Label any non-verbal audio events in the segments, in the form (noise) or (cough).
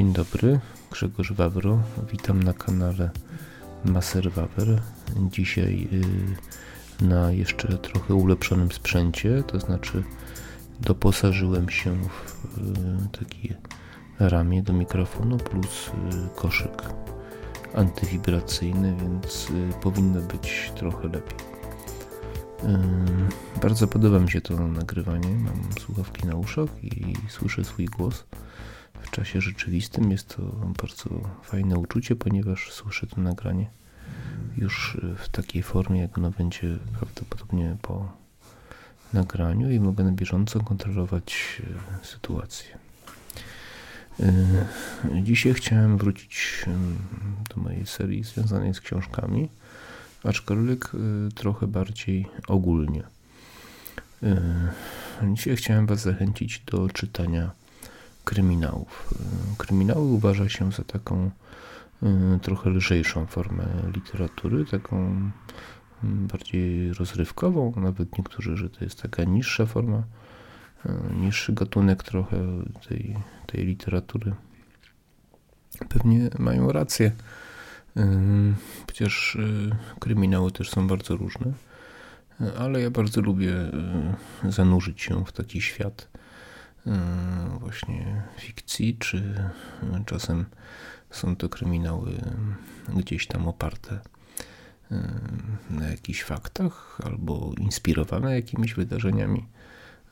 Dzień dobry, Grzegorz Wawro. Witam na kanale Maser Wawer. Dzisiaj y, na jeszcze trochę ulepszonym sprzęcie, to znaczy doposażyłem się w y, takie ramię do mikrofonu plus y, koszyk antywibracyjny, więc powinno być trochę lepiej. Bardzo podoba mi się to nagrywanie. Mam słuchawki na uszach i słyszę swój głos w czasie rzeczywistym. Jest to bardzo fajne uczucie, ponieważ słyszę to nagranie już w takiej formie, jak ono będzie prawdopodobnie po nagraniu i mogę na bieżąco kontrolować e, sytuację. E, dzisiaj chciałem wrócić do mojej serii związanej z książkami, aczkolwiek e, trochę bardziej ogólnie. Dzisiaj chciałem Was zachęcić do czytania kryminałów. Kryminały uważa się za taką y, trochę lżejszą formę literatury, taką mm, bardziej rozrywkową, nawet niektórzy, że to jest taka niższa forma, y, niższy gatunek trochę tej, tej literatury. Pewnie mają rację, y, przecież kryminały też są bardzo różne, ale ja bardzo lubię zanurzyć się w taki świat właśnie fikcji, czy czasem są to kryminały gdzieś tam oparte e, na jakichś faktach albo inspirowane jakimiś wydarzeniami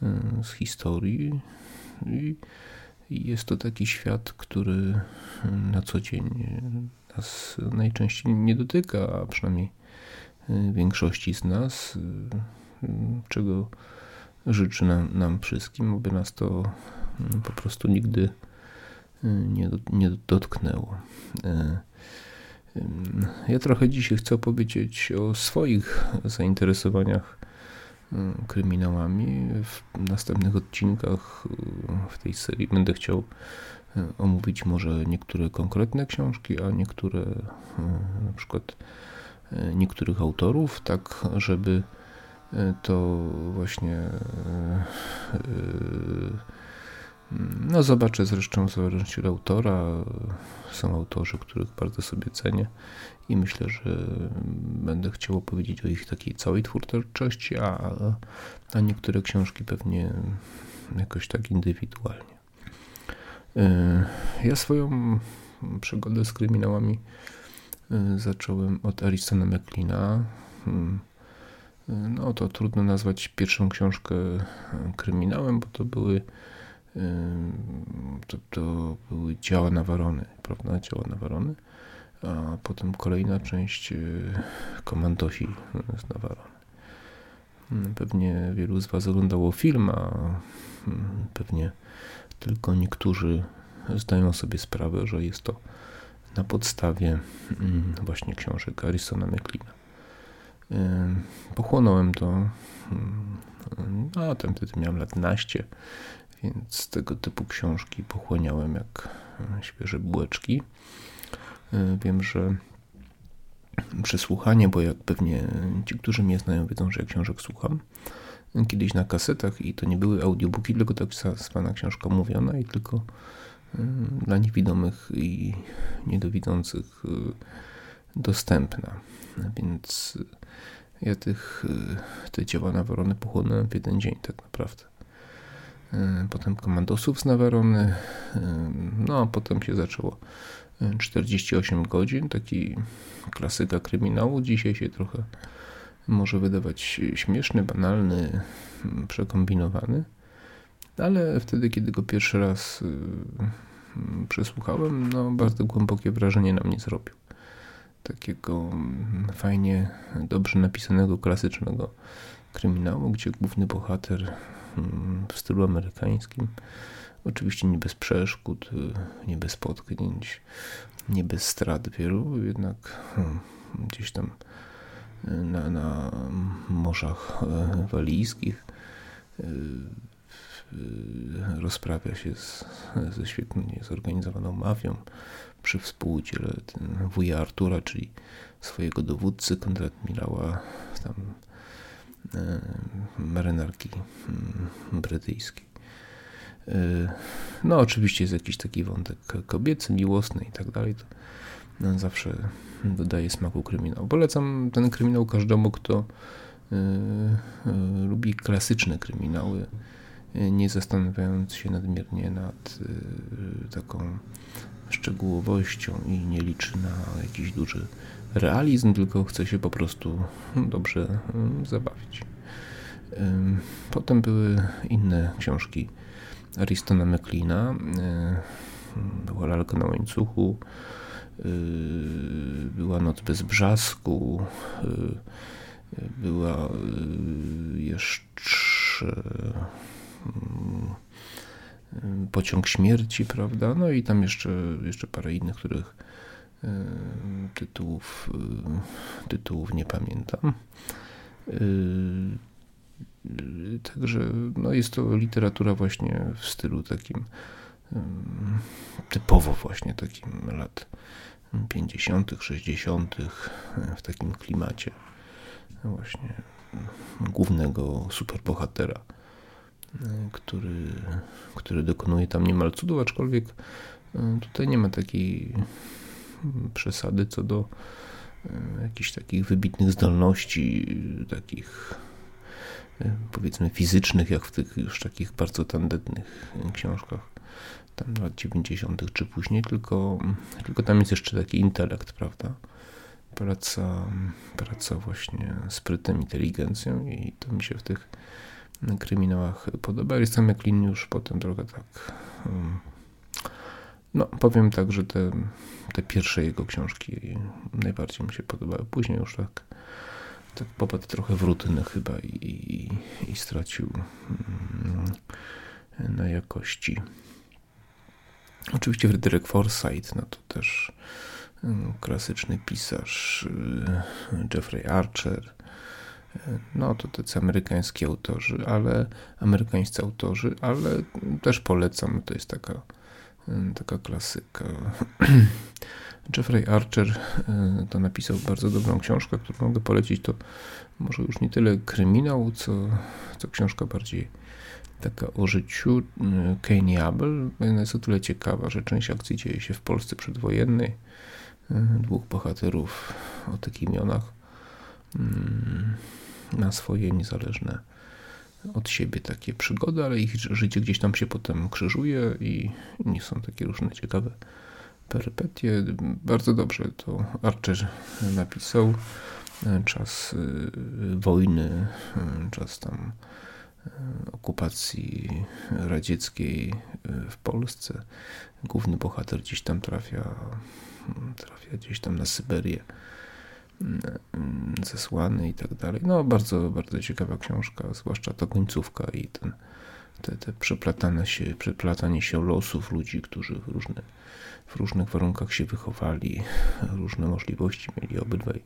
e, z historii. I jest to taki świat, który na co dzień nas najczęściej nie dotyka, a przynajmniej większości z nas, czego życzę nam, nam wszystkim, aby nas to mm, po prostu nigdy y, nie, nie dotknęło. E, ja trochę dzisiaj chcę opowiedzieć o swoich zainteresowaniach y, kryminałami. W następnych odcinkach y, w tej serii będę chciał omówić może niektóre konkretne książki, a niektóre na przykład niektórych autorów, tak żeby to właśnie e, e, no zobaczę zresztą w zależności od autora. Są autorzy, których bardzo sobie cenię i myślę, że będę chciał opowiedzieć o ich takiej całej twórczości, a, a niektóre książki pewnie jakoś tak indywidualnie. E, ja swoją przygodę z kryminałami zacząłem od Aristona Mecklina. No to trudno nazwać pierwszą książkę kryminałem, bo to były to, to były działa Nawarony, prawda, działa Nawarony, a potem kolejna część e, Komandosi z Nawarony. Hmm, pewnie wielu z Was oglądało film, a hmm, pewnie tylko niektórzy zdają sobie sprawę, że jest to na podstawie hmm, właśnie książek Arisona Mecklina. Pochłonąłem to. No, ten wtedy miałem lat naście, więc tego typu książki pochłaniałem jak świeże bułeczki. Wiem, że przesłuchanie, bo jak pewnie ci, którzy mnie znają, wiedzą, że ja książek słucham. Kiedyś na kasetach i to nie były audiobooki, tylko tak zwana książka mówiona i tylko dla niewidomych i niedowidzących dostępna. Więc ja tych, y, te dzieła Nawarony pochłonąłem w jeden dzień tak naprawdę. Y, potem komandosów z Nawarony, y, no a potem się zaczęło 48 godzin, taki klasyka kryminału. Dzisiaj się trochę może wydawać śmieszny, banalny, przekombinowany, ale wtedy, kiedy go pierwszy raz przesłuchałem, no bardzo głębokie wrażenie na mnie zrobił takiego mm, fajnie, dobrze napisanego, klasycznego kryminału, gdzie główny bohater mm, w stylu amerykańskim, oczywiście nie bez przeszkód, nie bez potknięć, nie bez strat wielu, jednak hmm, gdzieś tam e, na, na morzach e, walijskich rozprawia się z, ze świetnie zorganizowaną mafią, przy współudziale ten wuja Artura, czyli swojego dowódcy Konrad Milała, tam e, marynarki mm, brytyjskiej. No, oczywiście jest jakiś taki wątek kobiecy, miłosny i tak dalej. To zawsze dodaje smaku kryminał. Polecam ten kryminał każdemu, kto lubi klasyczne kryminały, nie zastanawiając się nadmiernie nad taką szczegółowością i nie liczy na jakiś duży realizm, tylko chce się po prostu dobrze zabawić. Potem były inne książki Aristona McLeana. Była Lalka na łańcuchu, była Noc bez brzasku, była jeszcze Pociąg śmierci, prawda? No i tam jeszcze, jeszcze parę innych, których tytułów, tytułów nie pamiętam. Także no jest to literatura właśnie w stylu takim typowo właśnie takim lat 50., 60., w takim klimacie właśnie głównego superbohatera, który, który dokonuje tam niemal cudów, aczkolwiek tutaj nie ma takiej przesady co do jakichś takich wybitnych zdolności, takich powiedzmy fizycznych, jak w tych już takich bardzo tandetnych książkach tam lat 90. czy później, tylko, tylko tam jest jeszcze taki intelekt, prawda? Praca, praca właśnie sprytem, inteligencją i to mi się w tych kryminałach podoba. Jestem McLean już potem trochę tak no, powiem tak, że te, te pierwsze jego książki najbardziej mi się podobały. Później już tak tak popadł trochę w rutynę chyba i, i, i stracił na jakości. Oczywiście Frederick Forsyth, no to też klasyczny pisarz, y, Jeffrey Archer, no to tacy amerykańscy autorzy, ale amerykańscy autorzy, ale też polecam, to jest taka, y, taka klasyka. (clears throat) Jeffrey Archer e, to napisał bardzo dobrą książkę, którą mogę polecić. To może już nie tyle kryminał, co, co książka bardziej taka o życiu Kane Abel. Jest o tyle ciekawa, że część akcji dzieje się w Polsce przedwojennej. Dwóch bohaterów o tych imionach mm, na swoje niezależne od siebie takie przygody, ale ich życie gdzieś tam się potem krzyżuje i nie są takie różne ciekawe perypetie. Bardzo dobrze to Archer napisał. Czas y, wojny, y, czas tam y, okupacji radzieckiej w Polsce. Główny bohater gdzieś tam trafia, trafia gdzieś tam na Syberię zesłany i tak dalej. No bardzo, bardzo ciekawa książka, zwłaszcza ta końcówka i ten, te, te przeplatane się, przeplatanie się losów ludzi, którzy w różne w różnych warunkach się wychowali, (laughs) różne możliwości mieli obydwaj,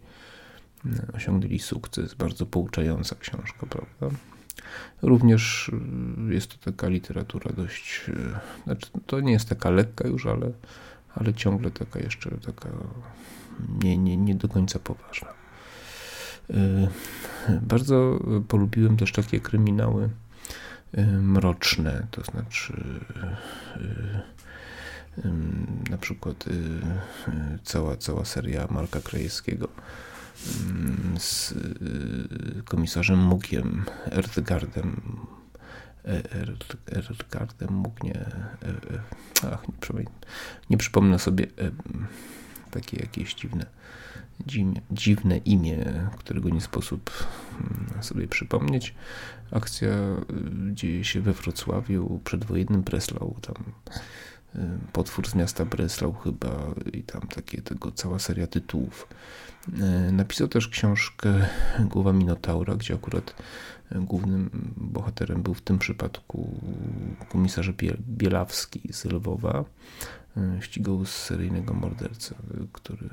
osiągnęli sukces. Bardzo pouczająca książka, prawda? Również y, jest to taka literatura dość, y, znaczy to nie jest taka lekka już, ale, ale ciągle taka jeszcze taka nie, nie, nie do końca poważna. Y, bardzo polubiłem też takie kryminały mroczne, to znaczy na przykład y, y, cała, cała seria Marka Krajewskiego z y, komisarzem Mugiem, Erdgardem, e, Erdgardem nie, e, e, ach, nie, nie przypomnę sobie takie jakieś dziwne, dziwne imię, którego nie sposób mm, sobie przypomnieć. Akcja dzieje się we Wrocławiu, przedwojennym Breslau, tam Potwór z miasta Breslau chyba i tam takie tego cała seria tytułów. E, napisał też książkę Głowa Minotaura, gdzie akurat głównym bohaterem był w tym przypadku komisarz Bielawski z Lwowa. E, ścigał seryjnego mordercę, który,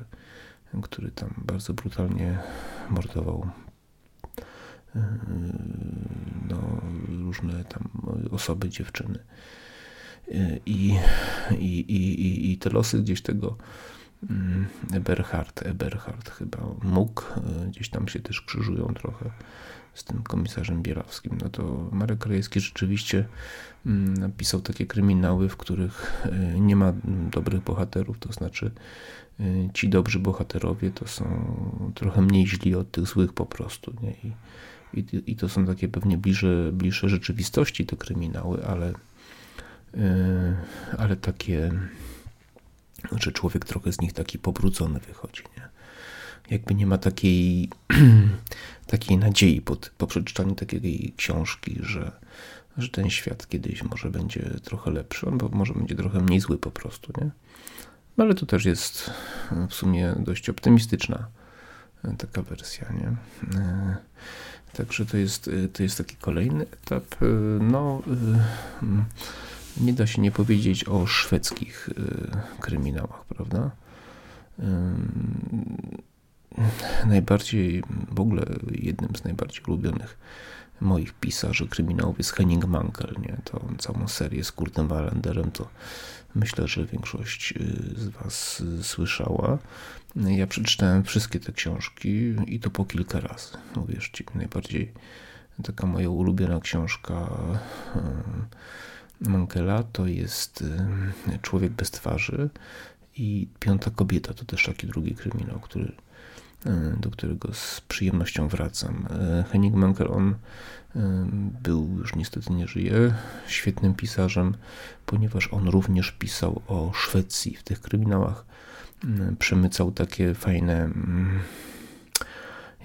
który tam bardzo brutalnie mordował e, no, różne tam osoby, dziewczyny. I, i, i, i te losy gdzieś tego Eberhard, Eberhard chyba mógł, gdzieś tam się też krzyżują trochę z tym komisarzem Bielawskim. No to Marek Krajewski rzeczywiście mm, napisał takie kryminały, w których nie ma dobrych bohaterów, to znaczy ci dobrzy bohaterowie to są trochę mniej źli od tych złych po prostu. Nie? I, i, i to są takie pewnie bliższe, bliższe rzeczywistości te kryminały, ale, ale takie że człowiek trochę z nich taki pobrudzony wychodzi. Nie? Jakby nie ma takiej, (clears throat) takiej nadziei po, po przeczytaniu takiej książki, że, że ten świat kiedyś może będzie trochę lepszy, on może będzie trochę mniej zły po prostu. Nie? Ale to też jest w sumie dość optymistyczna taka wersja. Nie? Także to jest, to jest taki kolejny etap. No, nie da się nie powiedzieć o szwedzkich y, kryminałach, prawda? Najbardziej, w ogóle jednym z najbardziej ulubionych moich pisarzy kryminałów jest Henning Mankell, nie? To całą serię z Kurtem Wallenderem to myślę, że większość y, z Was słyszała. Ja przeczytałem wszystkie te książki i to po kilka razy. Uwierzcie najbardziej taka moja ulubiona książka Mankela to jest y, Człowiek bez twarzy i Piąta kobieta to też taki drugi kryminał, który, y, do którego z przyjemnością wracam. Y, Henning Mankel, on był, już niestety nie żyje, świetnym pisarzem, ponieważ on również pisał o Szwecji w tych kryminałach. Przemycał takie fajne mm,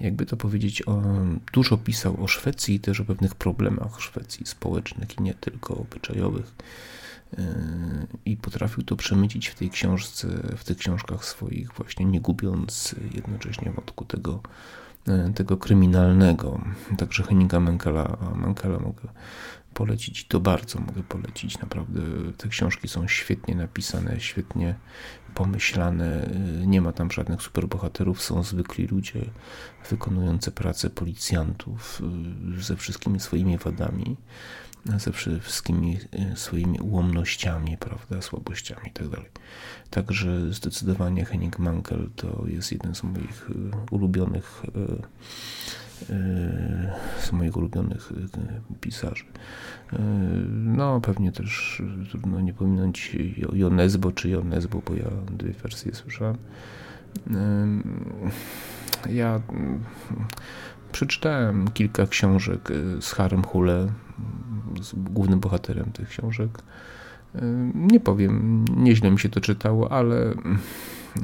jakby to powiedzieć, dużo pisał o Szwecji i też o pewnych problemach Szwecji społecznych i nie tylko obyczajowych. Yy, I potrafił to przemycić w tej książce, w tych książkach swoich, właśnie nie gubiąc jednocześnie wątku tego, yy, tego kryminalnego. Także Henninga Menkela, Menkela mogę polecić to bardzo mogę polecić. Naprawdę te książki są świetnie napisane, świetnie pomyślane. Nie ma tam żadnych superbohaterów, są zwykli ludzie wykonujący pracę policjantów y, ze wszystkimi swoimi wadami, ze wszystkimi y, swoimi ułomnościami, prawda, słabościami itd. Tak Także zdecydowanie Henning Mankel to jest jeden z moich y, ulubionych z moich ulubionych pisarzy. No, pewnie też trudno nie pominąć Jonesbo czy Jonesbo, bo ja dwie wersje słyszałem. Ja przeczytałem kilka książek z Harem Hule, z głównym bohaterem tych książek. Nie powiem, nieźle mi się to czytało, ale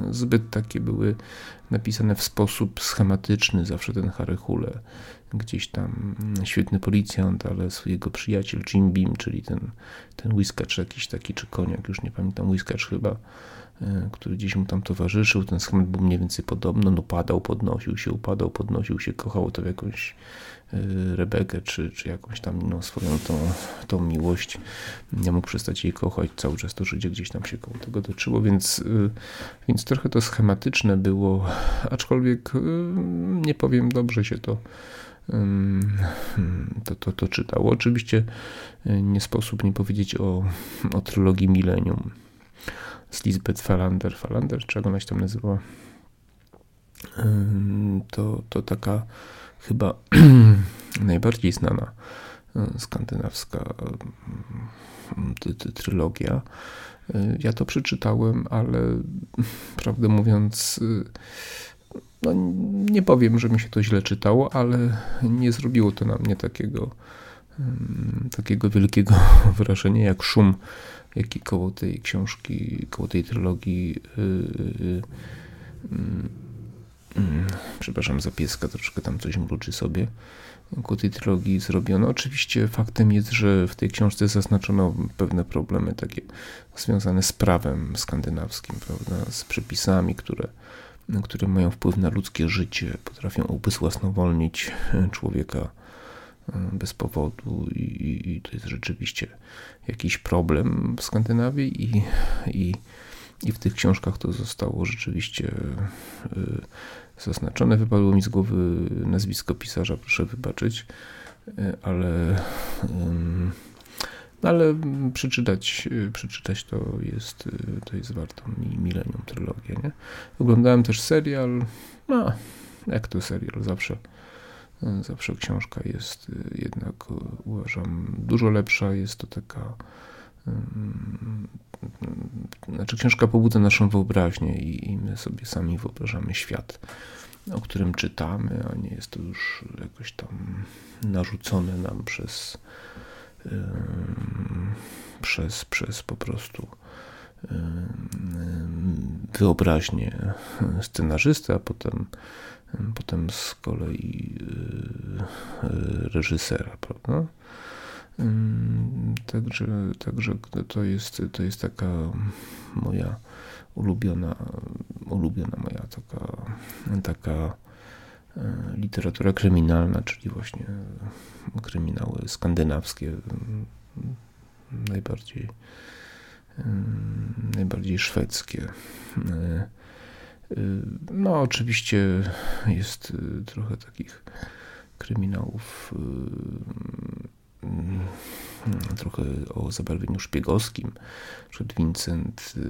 zbyt takie były napisane w sposób schematyczny, zawsze ten Harry Hule, gdzieś tam świetny policjant, ale swojego przyjaciel Jim Beam, czyli ten, ten whiskacz jakiś taki, czy koniak, już nie pamiętam, whiskacz chyba, który gdzieś mu tam towarzyszył, ten schemat był mniej więcej podobny, no padał, podnosił się, upadał, podnosił się, kochał to jakąś Y, Rebekę, czy, czy jakąś tam inną swoją tą, tą miłość. Nie mógł przestać jej kochać, cały czas to życie gdzieś tam się koło tego toczyło, więc, y, więc trochę to schematyczne było, aczkolwiek nie powiem, dobrze się to to, to, to czytało. Oczywiście nie sposób nie powiedzieć o, o trylogii Millennium z Lisbeth Falander. Falander, czego ona się tam nazywała? To, to taka chyba (clears throat) najbardziej znana e, skandynawska e, trylogia. E, ja to przeczytałem, ale (laughs) prawdę mówiąc, no nie powiem, że mi się to źle czytało, ale nie zrobiło to na mnie takiego, takiego wielkiego (laughs) wrażenia jak szum, jaki koło tej książki, koło tej trylogii Mm, przepraszam za pieska, troszkę tam coś mruczy sobie, ku tej trylogii zrobiono. Oczywiście faktem jest, że w tej książce zaznaczono pewne problemy takie związane z prawem skandynawskim, prawda, z przepisami, które, które mają wpływ na ludzkie życie, potrafią ubezwłasnowolnić człowieka bez powodu i, i, to jest rzeczywiście jakiś problem w Skandynawii i, i, i w tych książkach to zostało rzeczywiście e, zaznaczone. Wypadło mi z głowy nazwisko pisarza, proszę wybaczyć, e, ale ale przeczytać, przeczytać to jest, to jest warto mi Millennium Trylogię, nie? Oglądałem też serial, no, jak to serial, zawsze zawsze książka jest jednak uważam dużo lepsza, jest to taka znaczy książka pobudza naszą wyobraźnię i, my sobie sami wyobrażamy świat, o którym czytamy, a nie jest to już jakoś tam narzucone nam przez przez, przez po prostu wyobraźnię scenarzysty, a potem, potem z kolei reżysera, prawda? Także, także to, jest, to jest taka moja ulubiona, ulubiona moja taka, taka e, literatura kryminalna, czyli właśnie kryminały skandynawskie, najbardziej, najbardziej szwedzkie. E, no, oczywiście jest trochę takich kryminałów Mm, trochę o zabarwieniu szpiegowskim. Przed Vincent, y,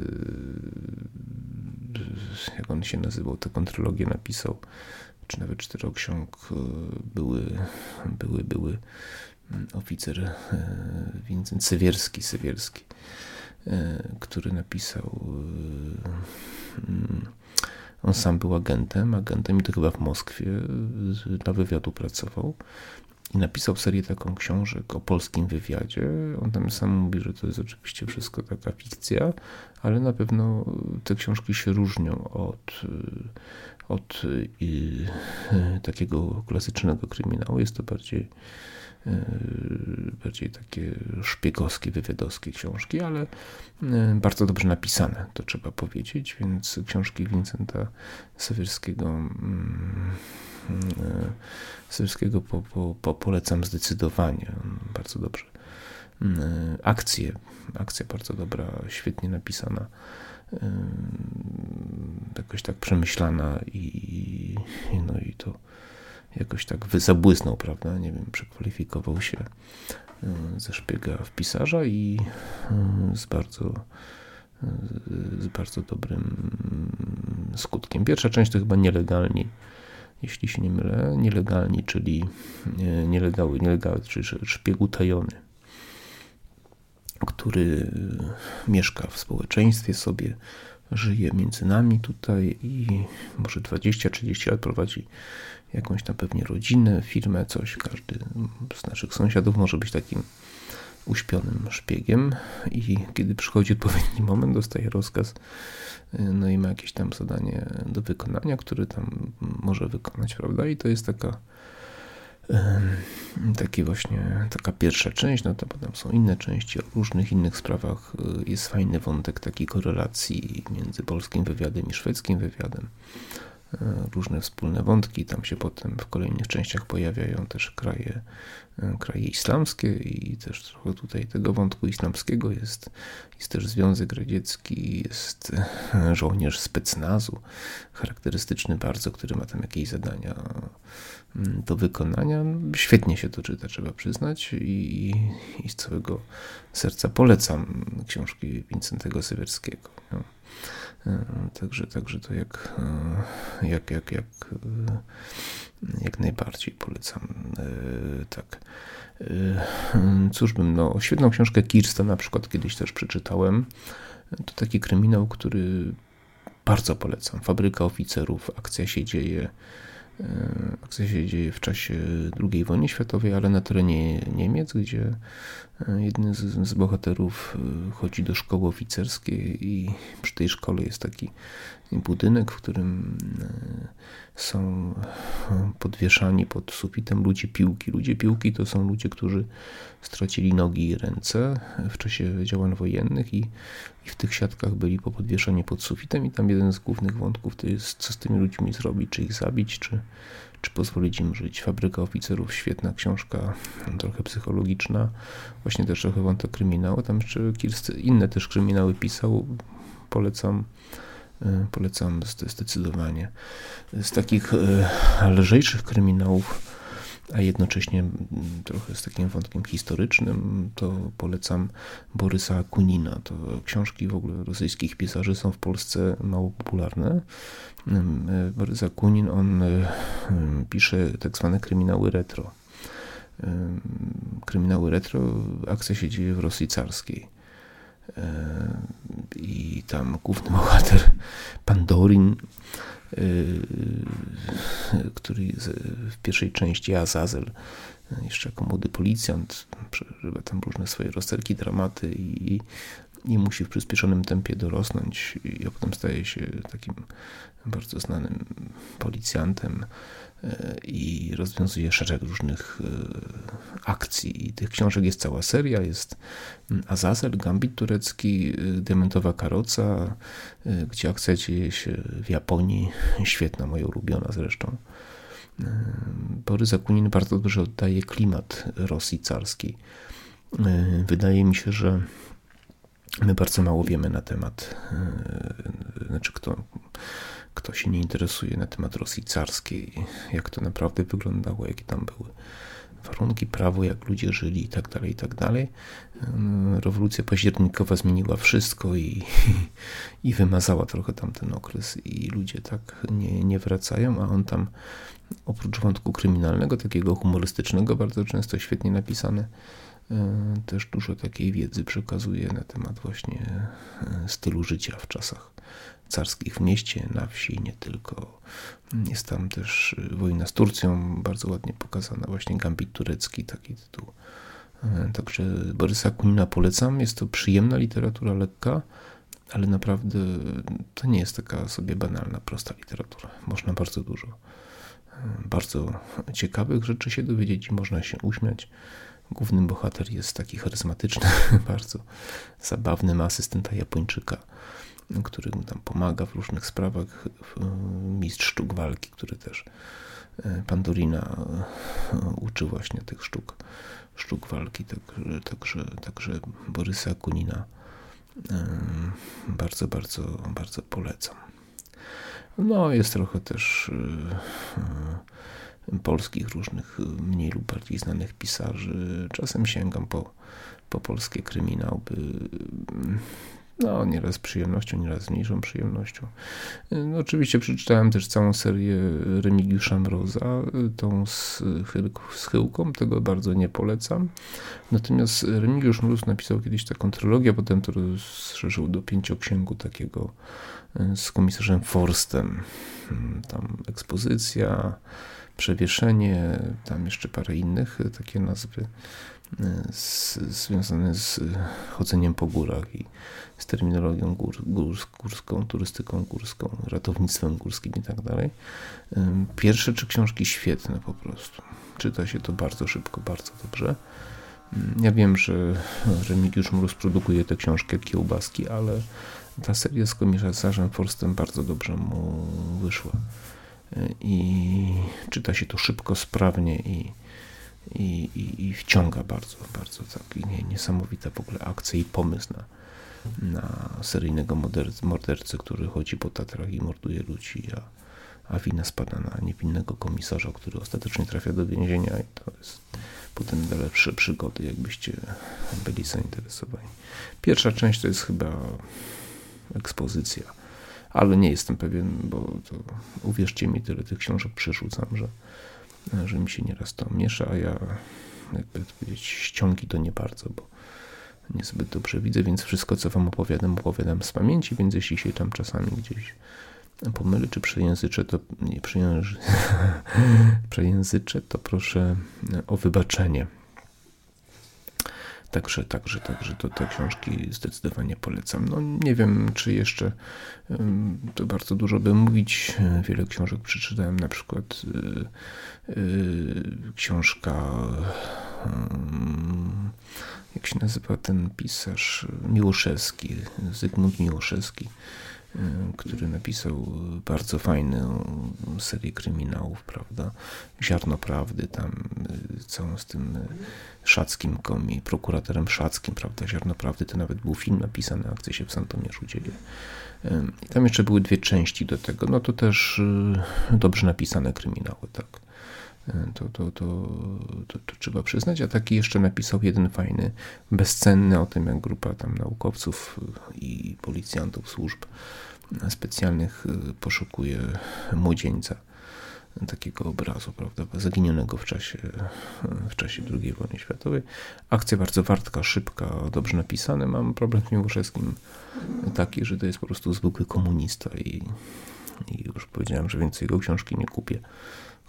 jak on się nazywał, tę kontrologię napisał, czy nawet czteroksiąg, y, były, były, były mm, oficer y, Vincent Sewierski, Sewierski, który napisał mm, on sam był agentem, agentem i to chyba w Moskwie na wywiadu pracował i napisał serię taką książek o polskim wywiadzie. On tam sam mówi, że to jest oczywiście wszystko taka fikcja, ale na pewno te książki się różnią od, od takiego klasycznego kryminału. Jest to bardziej bardziej takie szpiegowskie, wywiadowskie książki, ale bardzo dobrze napisane, to trzeba powiedzieć, więc książki Vincenta Sawierskiego mm, E, Syrskiego po, po, po, polecam zdecydowanie. Bardzo dobrze. Akcje, akcja bardzo dobra, świetnie napisana, jakoś tak przemyślana i, no i to jakoś tak zabłysnął, prawda? Nie wiem, przekwalifikował się ze szpiega w pisarza i z bardzo z bardzo dobrym skutkiem. Pierwsza część to chyba nielegalni jeśli się nie mylę, nielegalni, czyli nielegały, nielegały czyli szpieg utajony, który mieszka w społeczeństwie sobie, żyje między nami tutaj i może 20-30 lat prowadzi jakąś tam pewnie rodzinę, firmę, coś. Każdy z naszych sąsiadów może być takim uśpionym szpiegiem i kiedy przychodzi odpowiedni moment, dostaje rozkaz, y, no i ma jakieś tam zadanie do wykonania, który tam może wykonać, prawda? I to jest taka taki właśnie, taka pierwsza część, no to potem są inne części o różnych innych sprawach. Y, jest fajny wątek takiej korelacji między polskim wywiadem i szwedzkim wywiadem. E, różne wspólne wątki. Tam się potem w kolejnych częściach pojawiają też kraje, e, kraje islamskie i też trochę tutaj tego wątku islamskiego jest. Jest też Związek Radziecki, jest e, żołnierz specnazu, charakterystyczny bardzo, który ma tam jakieś zadania mm, do wykonania. Świetnie się to czyta, trzeba przyznać i, i z całego serca polecam książki Wincentego Sywierskiego. No. E, także, także to jak, e, jak, jak, jak, e, jak najbardziej polecam. Tak. Cóż bym, no, świetną książkę Kirsta na przykład kiedyś też przeczytałem. To taki kryminał, który bardzo polecam. Fabryka oficerów, akcja się dzieje akcja się dzieje w czasie II wojny światowej, ale na terenie Niemiec, gdzie jeden z, z, bohaterów e, chodzi do szkoły oficerskiej i przy tej szkole jest taki budynek, w którym są podwieszani pod sufitem ludzie piłki. Ludzie piłki to są ludzie, którzy stracili nogi i ręce w czasie działań wojennych i, i w tych siatkach byli po podwieszani pod sufitem i tam jeden z głównych wątków to jest co z tymi ludźmi zrobić, czy ich zabić, czy, czy pozwolić im żyć. Fabryka oficerów, świetna książka, trochę psychologiczna, właśnie też trochę wątek kryminału, tam jeszcze inne też kryminały pisał, polecam E, polecam zdecydowanie. Z takich e, lżejszych kryminałów a jednocześnie trochę z takim wątkiem historycznym, to polecam Borysa Akunina. To książki w ogóle rosyjskich pisarzy są w Polsce mało popularne. Borys Akunin, on pisze tak zwane kryminały retro. Kryminały retro, akcja się dzieje w Rosji carskiej i tam główny bohater Pandorin który w pierwszej części Azazel, jeszcze jako młody policjant, przeżywa tam różne swoje rozterki, dramaty i, i musi w przyspieszonym tempie dorosnąć, a potem staje się takim bardzo znanym policjantem i rozwiązuje szereg różnych e, akcji. I tych książek jest cała seria. Jest mm, Azazel, Gambit turecki, y, Diamentowa karoca, y, gdzie akcja dzieje się w Japonii. Świetna, moja ulubiona zresztą. Borys Akunin bardzo dobrze oddaje klimat Rosji carskiej. Wydaje mi się, że my bardzo mało wiemy na temat, znaczy kto, kto się nie interesuje na temat Rosji carskiej, jak to naprawdę wyglądało, jakie tam były warunki, prawo, jak ludzie żyli? I tak dalej, i tak dalej. Rewolucja październikowa zmieniła wszystko i, (laughs) i wymazała trochę tamten okres i ludzie tak nie, nie wracają, a on tam oprócz wątku kryminalnego, takiego humorystycznego, bardzo często świetnie napisane, e, też dużo takiej wiedzy przekazuje na temat właśnie e, stylu życia w czasach carskich w mieście, na wsi, nie tylko. Jest tam też y, wojna z Turcją, bardzo ładnie pokazana, właśnie Gambit turecki, taki tytuł. E, także Borysa Kunina polecam. Jest to przyjemna literatura, lekka, ale naprawdę to nie jest taka sobie banalna, prosta literatura. Można bardzo dużo, e, bardzo ciekawych rzeczy się dowiedzieć i można się uśmiać. Główny bohater jest taki charyzmatyczny, (laughs) bardzo zabawny, ma asystenta Japończyka który mu tam pomaga w różnych sprawach, mistrz sztuk walki, który też e, Pandorina e, uczy właśnie tych sztuk, sztuk walki, także, także, Borysa Kunina e, bardzo, bardzo, bardzo polecam. No, jest trochę też polskich różnych mniej lub bardziej znanych pisarzy. Czasem sięgam po, po polskie kryminały. No, nieraz z przyjemnością, nieraz z mniejszą przyjemnością. No, oczywiście przeczytałem też całą serię Remigiusza Mroza, tą z tego bardzo nie polecam. Natomiast Remigiusz Mróz napisał kiedyś taką trylogię, potem to rozszerzył do pięcioksięgu takiego e, z komisarzem Forstem. Tam ekspozycja, przewieszenie, tam jeszcze parę innych e, takie nazwy z, związane z chodzeniem po górach i z terminologią gór, gór, górską, turystyką górską, ratownictwem górskim i tak dalej. Pierwsze trzy książki świetne po prostu. Czyta się to bardzo szybko, bardzo dobrze. Ja wiem, że Remigiusz Mróz produkuje te książki jak kiełbaski, ale ta seria z komisarzem Forstem bardzo dobrze mu wyszła. I czyta się to szybko, sprawnie i i, i, i wciąga bardzo, bardzo tak nie, niesamowita w ogóle akcja i pomysł na, na seryjnego mordercę, który chodzi po Tatrach i morduje ludzi, a, a wina spada na niewinnego komisarza, który ostatecznie trafia do więzienia i to jest potem dalsze przygody, jakbyście byli zainteresowani. Pierwsza część to jest chyba ekspozycja, ale nie jestem pewien, bo to uwierzcie mi, tyle tych książek przerzucam, że że mi się nieraz to miesza, a ja jakby powiedzieć ściągi to nie bardzo, bo niezbyt dobrze widzę, więc wszystko co wam opowiadam, opowiadam z pamięci, więc jeśli się tam czasami gdzieś pomylę, czy przejęzyczę, to nie przejęzy... (laughs) przejęzyczę, to proszę o wybaczenie. Także, także, także to te książki zdecydowanie polecam. No nie wiem, czy jeszcze to bardzo dużo by mówić. Wiele książek przeczytałem, na przykład y, y, książka jak się nazywa ten pisarz Miłoszewski, Zygmunt Miłoszewski który napisał bardzo fajną serię kryminałów, prawda? Ziarno Prawdy, tam y, całą z tym y, Szackim komi, prokuratorem Szackim, prawda? Ziarno Prawdy to nawet był film napisany, akcja się w Santomierzu dzieje. I tam jeszcze były dwie części do tego, no to też dobrze napisane kryminały, tak. To, to, to, to, trzeba przyznać. A taki jeszcze napisał jeden fajny, bezcenny o tym, jak grupa tam naukowców i policjantów służb specjalnych poszukuje młodzieńca takiego obrazu, prawda, zaginionego w czasie, w czasie II wojny światowej. Akcja bardzo wartka, szybka, dobrze napisana. Mam problem z Miłoszewskim taki, że to jest po prostu zwykły komunista i, i już powiedziałem, że więcej jego książki nie kupię.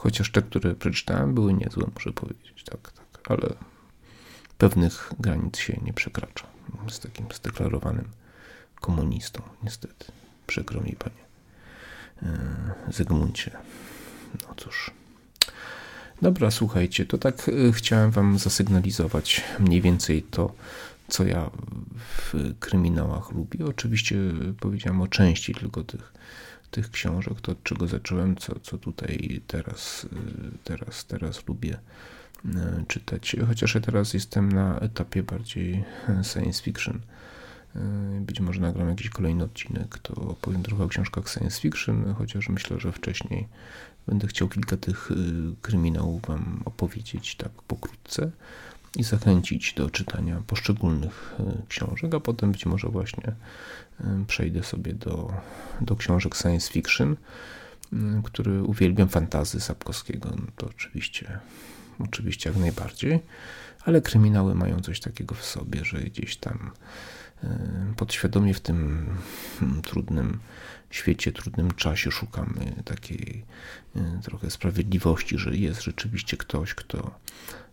Chociaż te, które przeczytałem, były niezłe, muszę powiedzieć, tak, tak, ale pewnych granic się nie przekracza z takim zdeklarowanym komunistą, niestety. Przykro mi, panie e, Zygmuncie. No cóż. Dobra, słuchajcie, to tak e, chciałem wam zasygnalizować mniej więcej to, co ja w kryminałach lubię. Oczywiście powiedziałem o części tylko tych, tych książek, to od czego zacząłem, co, co tutaj teraz, e, teraz, teraz lubię e, czytać. Chociaż ja teraz jestem na etapie bardziej science fiction. Być może nagram jakiś kolejny odcinek, to opowiem trochę o książkach science fiction, chociaż myślę, że wcześniej Będę chciał kilka tych y, kryminałów Wam opowiedzieć tak pokrótce i zachęcić do czytania poszczególnych y, książek, a potem być może właśnie y, przejdę sobie do, do książek science fiction, który uwielbiam fantazy Sapkowskiego, no to oczywiście, oczywiście jak najbardziej, ale kryminały mają coś takiego w sobie, że gdzieś tam podświadomie w tym trudnym świecie, trudnym czasie szukamy takiej e, trochę sprawiedliwości, że jest rzeczywiście ktoś, kto e,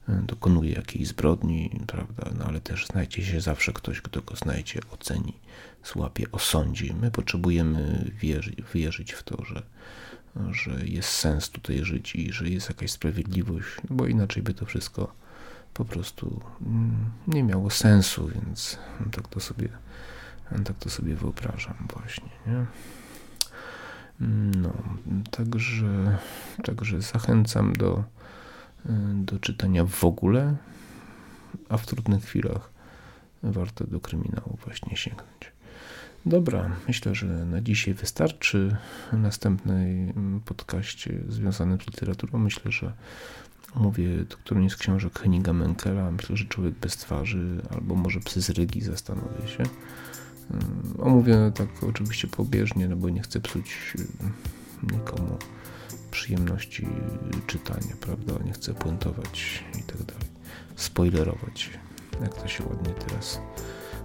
dokonuje jakiejś zbrodni, prawda? No ale też znajdzie się zawsze ktoś, kto go znajdzie, oceni, złapie, osądzi. My potrzebujemy wierzyć, wierzyć w to, że, że jest sens tutaj żyć i że jest jakaś sprawiedliwość, no bo inaczej by to wszystko po prostu mm, nie miało sensu, więc tak to sobie, tak to sobie wyobrażam właśnie. Nie? No, także, także zachęcam do, do czytania w ogóle, a w trudnych chwilach warto do kryminału właśnie sięgnąć. Dobra, myślę, że na dzisiaj wystarczy. W następnej podcaście związanym z literaturą myślę, że omówię którąś z książek Henninga Menkela. Myślę, że Człowiek bez twarzy albo może Psy z Rygi zastanowię się. Mm, omówię tak oczywiście pobieżnie, no bo nie chcę psuć y, nikomu przyjemności czytania, prawda? Nie chcę puentować i tak dalej. Spoilerować, jak to się ładnie teraz,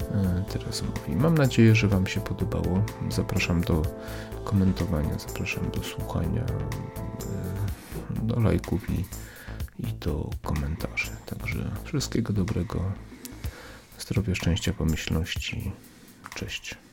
y, teraz mówi. Mam nadzieję, że Wam się podobało. Zapraszam do komentowania, zapraszam do słuchania, y, do lajków i, i do komentarzy. Także wszystkiego dobrego, zdrowia, szczęścia, pomyślności. Cześć.